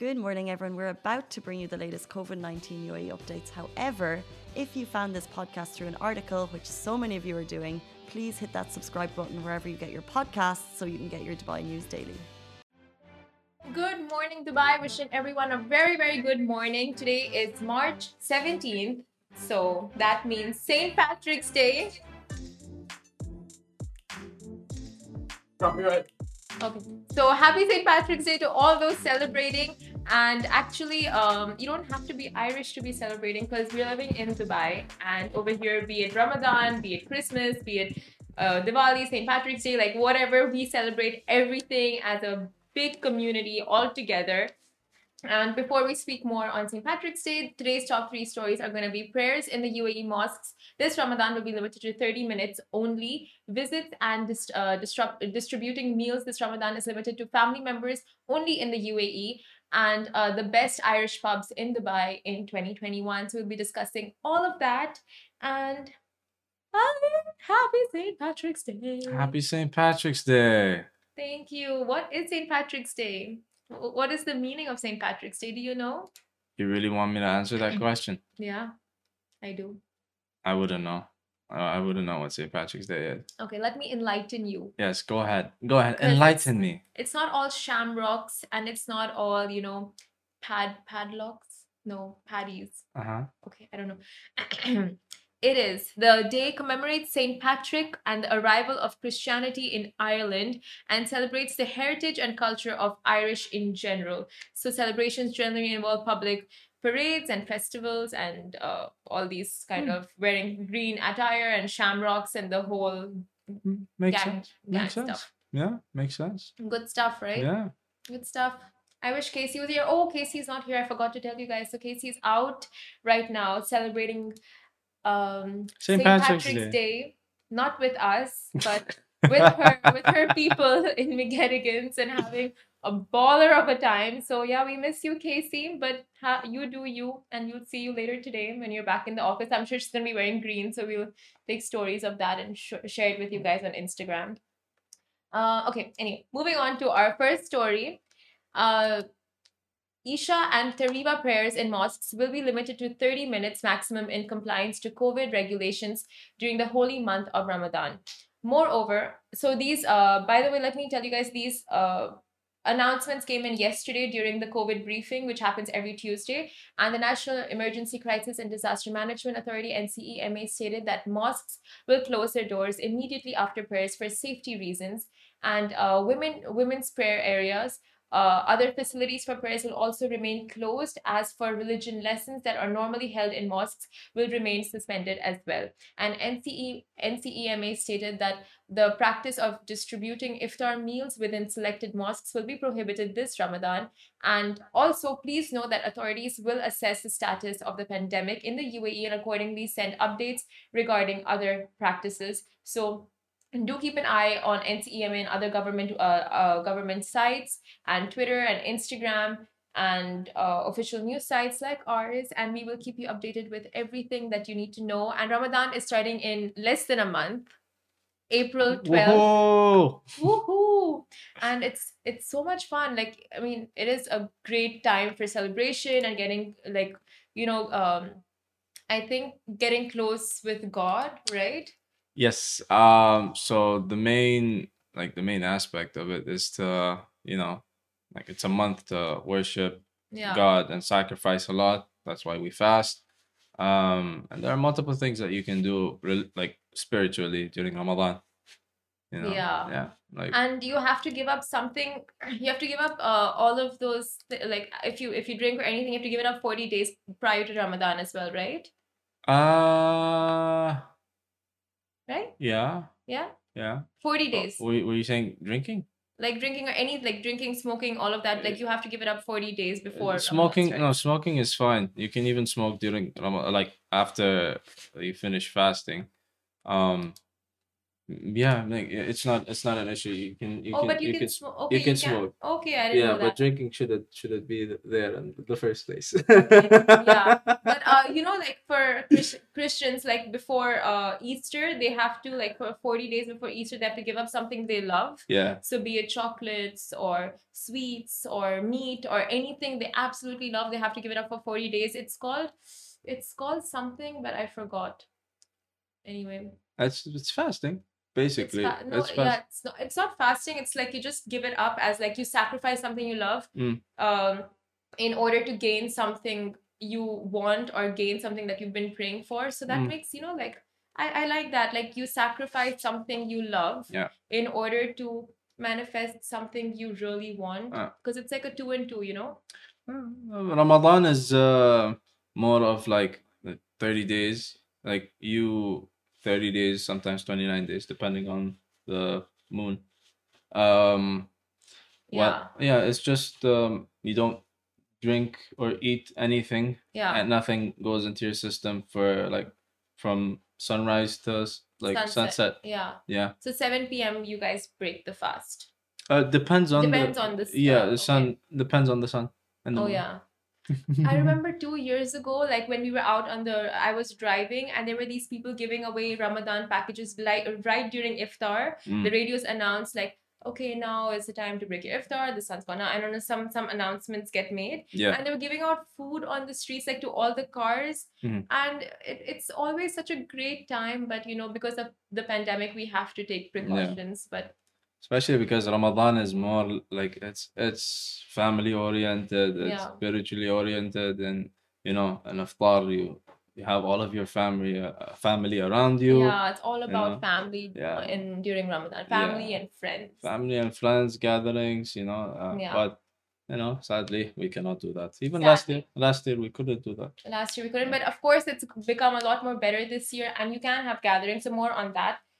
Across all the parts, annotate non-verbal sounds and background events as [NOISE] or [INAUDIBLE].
Good morning, everyone. We're about to bring you the latest COVID 19 UAE updates. However, if you found this podcast through an article, which so many of you are doing, please hit that subscribe button wherever you get your podcasts so you can get your Dubai news daily. Good morning, Dubai. Wishing everyone a very, very good morning. Today is March 17th, so that means St. Patrick's Day. Copyright. Okay, so happy St. Patrick's Day to all those celebrating. And actually, um, you don't have to be Irish to be celebrating because we're living in Dubai. And over here, be it Ramadan, be it Christmas, be it uh, Diwali, St. Patrick's Day, like whatever, we celebrate everything as a big community all together. And before we speak more on St. Patrick's Day, today's top three stories are going to be prayers in the UAE mosques. This Ramadan will be limited to 30 minutes only. Visits and uh, distributing meals this Ramadan is limited to family members only in the UAE and uh, the best Irish pubs in Dubai in 2021. So we'll be discussing all of that. And happy St. Patrick's Day. Happy St. Patrick's Day. Thank you. What is St. Patrick's Day? What is the meaning of St. Patrick's Day? Do you know? You really want me to answer that [CLEARS THROAT] question? Yeah, I do. I wouldn't know. Uh, I wouldn't know what St. Patrick's Day is. Okay, let me enlighten you. Yes, go ahead. Go ahead. Enlighten me. It's not all shamrocks and it's not all, you know, pad padlocks. No, paddies. Uh huh. Okay, I don't know. [CLEARS THROAT] it is. The day commemorates St. Patrick and the arrival of Christianity in Ireland and celebrates the heritage and culture of Irish in general. So, celebrations generally involve public parades and festivals and uh, all these kind Hmm. of wearing green attire and shamrocks and the whole Makes gang, sense. gang Makes sense. Yeah, makes sense. Good stuff, right? Yeah. Good stuff. I wish Casey was here. Oh, Casey's not here. I forgot to tell you guys. So Casey's out right now celebrating um St. Patrick's Day. Not with us, but [LAUGHS] with her with her people in McGettigan's and having a baller of a time. So yeah, we miss you, Casey. But ha- you do you, and you'll see you later today when you're back in the office. I'm sure she's gonna be wearing green, so we'll take stories of that and sh- share it with you guys on Instagram. Uh, okay. Anyway, moving on to our first story. Uh, Isha and Taraweeh prayers in mosques will be limited to 30 minutes maximum in compliance to COVID regulations during the holy month of Ramadan. Moreover, so these, uh, by the way, let me tell you guys, these uh, announcements came in yesterday during the COVID briefing, which happens every Tuesday. And the National Emergency Crisis and Disaster Management Authority, NCEMA, stated that mosques will close their doors immediately after prayers for safety reasons. And uh, women, women's prayer areas uh, other facilities for prayers will also remain closed, as for religion lessons that are normally held in mosques will remain suspended as well. And NCE, NCEMA stated that the practice of distributing iftar meals within selected mosques will be prohibited this Ramadan. And also, please note that authorities will assess the status of the pandemic in the UAE and accordingly send updates regarding other practices. So, do keep an eye on NCEMA and other government uh, uh, government sites and Twitter and Instagram and uh, official news sites like ours, and we will keep you updated with everything that you need to know. And Ramadan is starting in less than a month, April twelfth. Whoa. Woohoo! And it's it's so much fun. Like I mean, it is a great time for celebration and getting like you know um, I think getting close with God, right? Yes. Um. So the main, like the main aspect of it is to, you know, like it's a month to worship Yeah. God and sacrifice a lot. That's why we fast. Um. And there are multiple things that you can do, like spiritually during Ramadan. You know. Yeah. Yeah. Like. and you have to give up something [CLEARS THROAT] you have to give up uh, all of those th- like if you if you drink or anything you have to give it up 40 days prior to ramadan as well right Uh. Right Yeah. yeah Yeah. 40 Oh, days Were, were you saying drinking? like drinking or any like drinking smoking all of that like you have to give it up 40 days before Ramadan smoking starts. no smoking is fine you can even smoke during like after you finish fasting um Yeah, like it's not it's not an issue. You can you oh, can but you, can s- smoke. Okay, you can can. smoke. Okay, I didn't Yeah, but drinking shouldn't shouldn't be there in the first place. [LAUGHS] yeah, but uh, you know, like for Christians, like before uh Easter, they have to like for forty days before Easter, they have to give up something they love. yeah. So be it chocolates or sweets or meat or anything they absolutely love, they have to give it up for 40 days. It's called it's called something, but I forgot. Anyway, That's it's fasting, it's basically. fa- no, it's yeah, it's not it's not fasting. It's like you just give it up as like you sacrifice something you love, Mm. um, in order to gain something you want or gain something that you've been praying for. So that Mm. makes you know like I I like that like you sacrifice something you love Yeah. in order to manifest something you really want Ah. because it's like a two and two, you know. Uh, Ramadan is uh, more of like uh, 30 days, like you 30 days, sometimes 29 days, depending on the moon. Um, what, yeah, it's just um, you don't drink or eat anything, Yeah. and nothing goes into your system for like from sunrise to like sunset. sunset. Yeah. Yeah, So 7 p.m. you guys break the fast. uh, depends on Depends the on the s- yeah the okay. sun depends on the sun and the Oh moon. yeah. I [LAUGHS] remember two years ago, like when we were out on the, I was driving and there were these people giving away Ramadan packages like right during iftar. Mm. The radios announced like, okay, now is the time to break your iftar. The sun's gone out. I don't know. Some some announcements get made, Yeah. and they were giving out food on the streets like to all the cars, Mhm. and it, it's always such a great time. But you know, because of the pandemic, we have to take precautions. But especially because Ramadan is more like it's it's family oriented, it's Yeah. spiritually oriented, and you know, an iftar you you have all of your family uh, family around you, yeah, it's all about know, family yeah. in during Ramadan, family Yeah. and friends. family and friends gatherings, you know. Uh, Yeah. But you know, sadly, we cannot do that. Even last year, last year we couldn't do that. Last year we couldn't, but of course it's become a lot more better this year, and you can have gatherings. So more on that.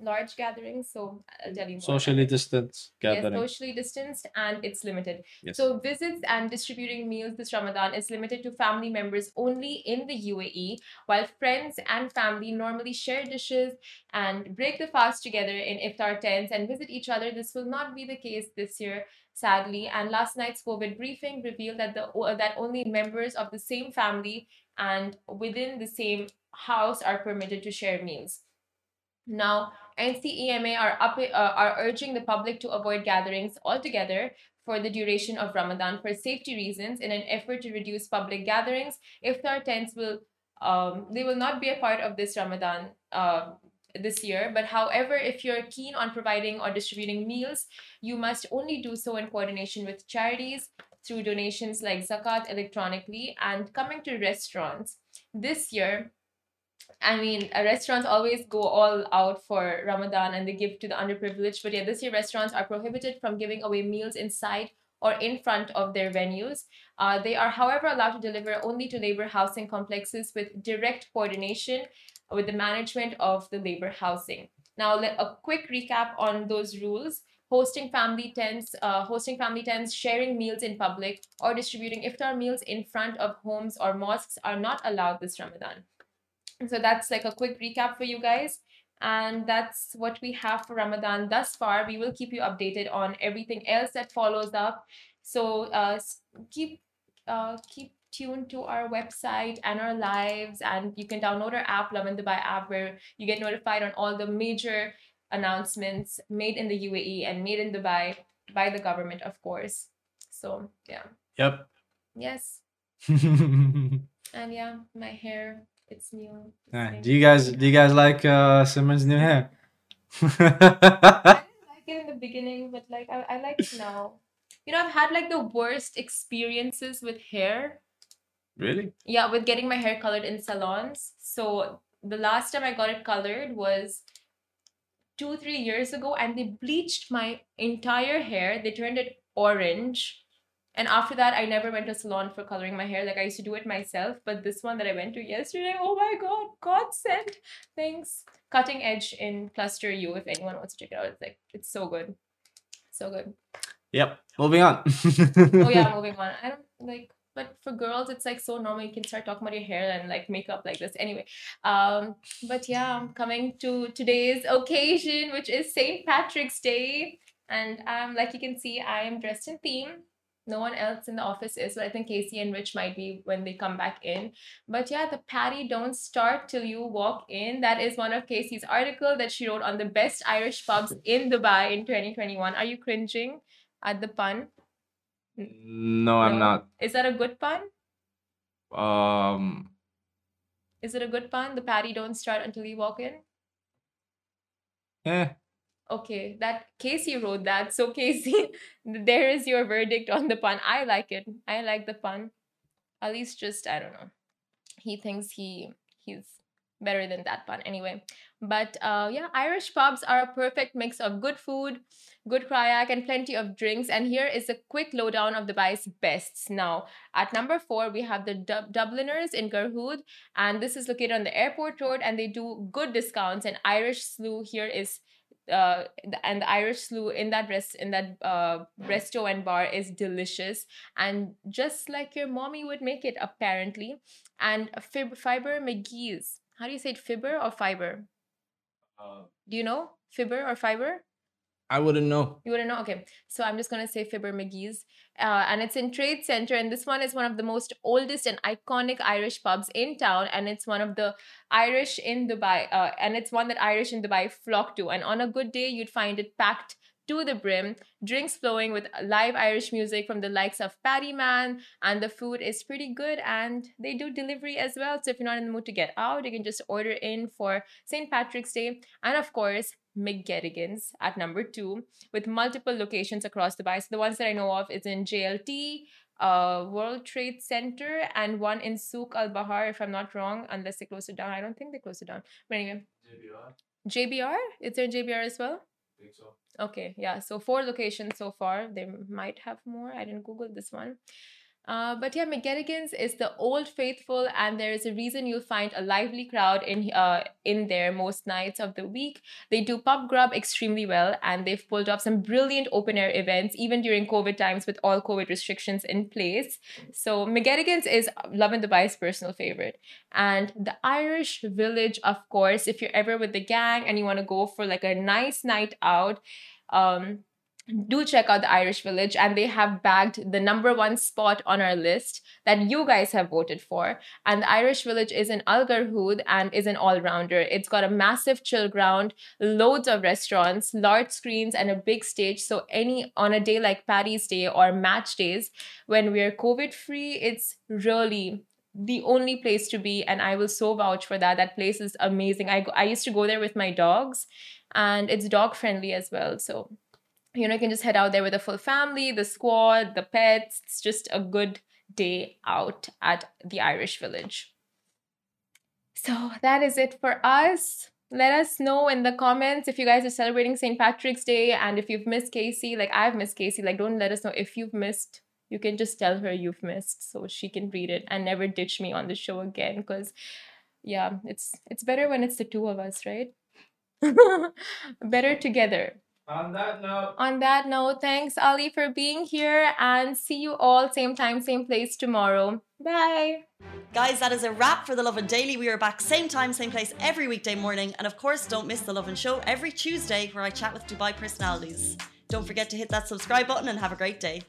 Large gatherings, so uh, I'll tell you more. Socially distanced Yes, socially distanced and it's limited. Yes. So visits and distributing meals this Ramadan is limited to family members only in the UAE, while friends and family normally share dishes and break the fast together in iftar tents and visit each other. This will not be the case this year, sadly. And last night's COVID briefing revealed that the that only members of the same family and within the same house are permitted to share meals. Now, NCEMA are up, uh, are urging the public to avoid gatherings altogether for the duration of Ramadan for safety reasons in an effort to reduce public gatherings. Iftar tents will um, they will not be a part of this Ramadan uh, this year. But however, if you're keen on providing or distributing meals, you must only do so in coordination with charities through donations like zakat electronically and coming to restaurants. This year, I mean, uh, restaurants always go all out for Ramadan and they give to the underprivileged. But yeah, this year restaurants are prohibited from giving away meals inside or in front of their venues. Uh, they are, however, allowed to deliver only to labor housing complexes with direct coordination with the management of the labor housing. Now, a quick recap on those rules. Hosting family tents, uh, hosting family tents, sharing meals in public, or distributing iftar meals in front of homes or mosques are not allowed this Ramadan. So that's like a quick recap for you guys. And that's what we have for Ramadan thus far. We will keep you updated on everything else that follows up. So uh, keep uh, keep tuned to our website and our lives, and you can download our app, Lovin Dubai app, where you get notified on all the major announcements made in the UAE and made in Dubai by the government, of course. So yeah, Yep. yes, [LAUGHS] and yeah, my hair it's new. it's do you guys do you guys like uh Simmons' new hair? [LAUGHS] I didn't like it in the beginning, but like I, I like it now. You know, I've had like the worst experiences with hair. really? Yeah, with getting my hair colored in salons. So the last time I got it colored was two, three years ago, and they bleached my entire hair. They turned it orange. And after that, I never went to a salon for coloring my hair. Like I used to do it myself, but this one that I went to yesterday, oh my god, God sent things. Cutting Edge in Cluster U. If anyone wants to check it out, it's like it's so good, so good. Yep. Moving on. [LAUGHS] oh yeah, moving on. I don't like but for girls it's like so normal you can start talking about your hair and like makeup like this anyway um but yeah i'm coming to today's occasion which is st patrick's day and um like you can see i am dressed in theme no one else in the office is but i think casey and rich might be when they come back in but yeah the patty don't start till you walk in that is one of casey's article that she wrote on the best irish pubs in dubai in 2021 are you cringing at the pun no, I'm not. Is that a good pun? Um. Is it a good pun? The patty don't start until you walk in. Eh. Okay, that Casey wrote that. So Casey, [LAUGHS] there is your verdict on the pun. I like it. I like the pun. At least just I don't know. He thinks he he's better than that pun anyway. But uh, yeah, Irish pubs are a perfect mix of good food, good craic, and plenty of drinks. And here is a quick lowdown of Dubai's bests. Now, at number four, we have the Dub- Dubliners in Garhoud, and this is located on the airport road, and they do good discounts. And Irish Slough here is uh and the irish slough in that rest in that uh resto and bar is delicious. And just like your mommy would make it apparently. And fib- fiber mcgee's. How do you say it? Fiber or fiber? Uh, Do you know? Fiber or Fiber? I wouldn't know. You wouldn't know? Okay. So I'm just going to say Fibber McGee's. Uh, and it's in Trade Center. And this one is one of the most oldest and iconic Irish pubs in town. And it's one of the Irish in Dubai. Uh, and it's one that Irish in Dubai flock to. And on a good day, you'd find it packed to the brim, drinks flowing with live Irish music from the likes of Paddy Man, and the food is pretty good. And they do delivery as well. So if you're not in the mood to get out, you can just order in for St. Patrick's Day. And of course, McGettigan's at number two, with multiple locations across Dubai. So the ones that I know of is in JLT, uh, World Trade Center, and one in Souk Al Bahar, if I'm not wrong, unless they close it down. I don't think they close it down. But anyway. JBR? JBR? Is there JBR as well? I think so. Okay, yeah. So four locations so far. They might have more. I didn't Google this one. Uh, but yeah, McGettigan's is the old faithful, and there is a reason you'll find a lively crowd in uh, in there most nights of the week. They do pub grub extremely well, and they've pulled off some brilliant open air events, even during COVID times with all COVID restrictions in place. So McGettigan's is Lovin Dubai's personal favorite, and the Irish Village, of course. If you're ever with the gang and you want to go for like a nice night out. Um, do check out the Irish Village, and they have bagged the number one spot on our list that you guys have voted for. And the Irish Village is in Al Garhoud and is an all rounder. It's got a massive chill ground, loads of restaurants, large screens, and a big stage. So, any on a day like Paddy's Day or match days when we're COVID free, it's really the only place to be and i will so vouch for that that place is amazing i, I used to go there with my dogs and it's dog friendly as well so you know, you can just head out there with the full family, the squad, the pets. It's just a good day out at the Irish Village. So that is it for us. Let us know in the comments if you guys are celebrating St. Patrick's Day and if you've missed Casey. Like I've missed Casey. Like don't let us know if you've missed. You can just tell her you've missed so she can read it and never ditch me on the show again. Cause yeah, it's it's better when it's the two of us, right? [LAUGHS] better together. On that note. On that note, thanks Ali for being here and see you all same time, same place tomorrow. Bye. Guys, that is a wrap for the Lovin Daily. We are back same time, same place every weekday morning. And of course, don't miss the Lovin Show every Tuesday where I chat with Dubai personalities. Don't forget to hit that subscribe button and have a great day.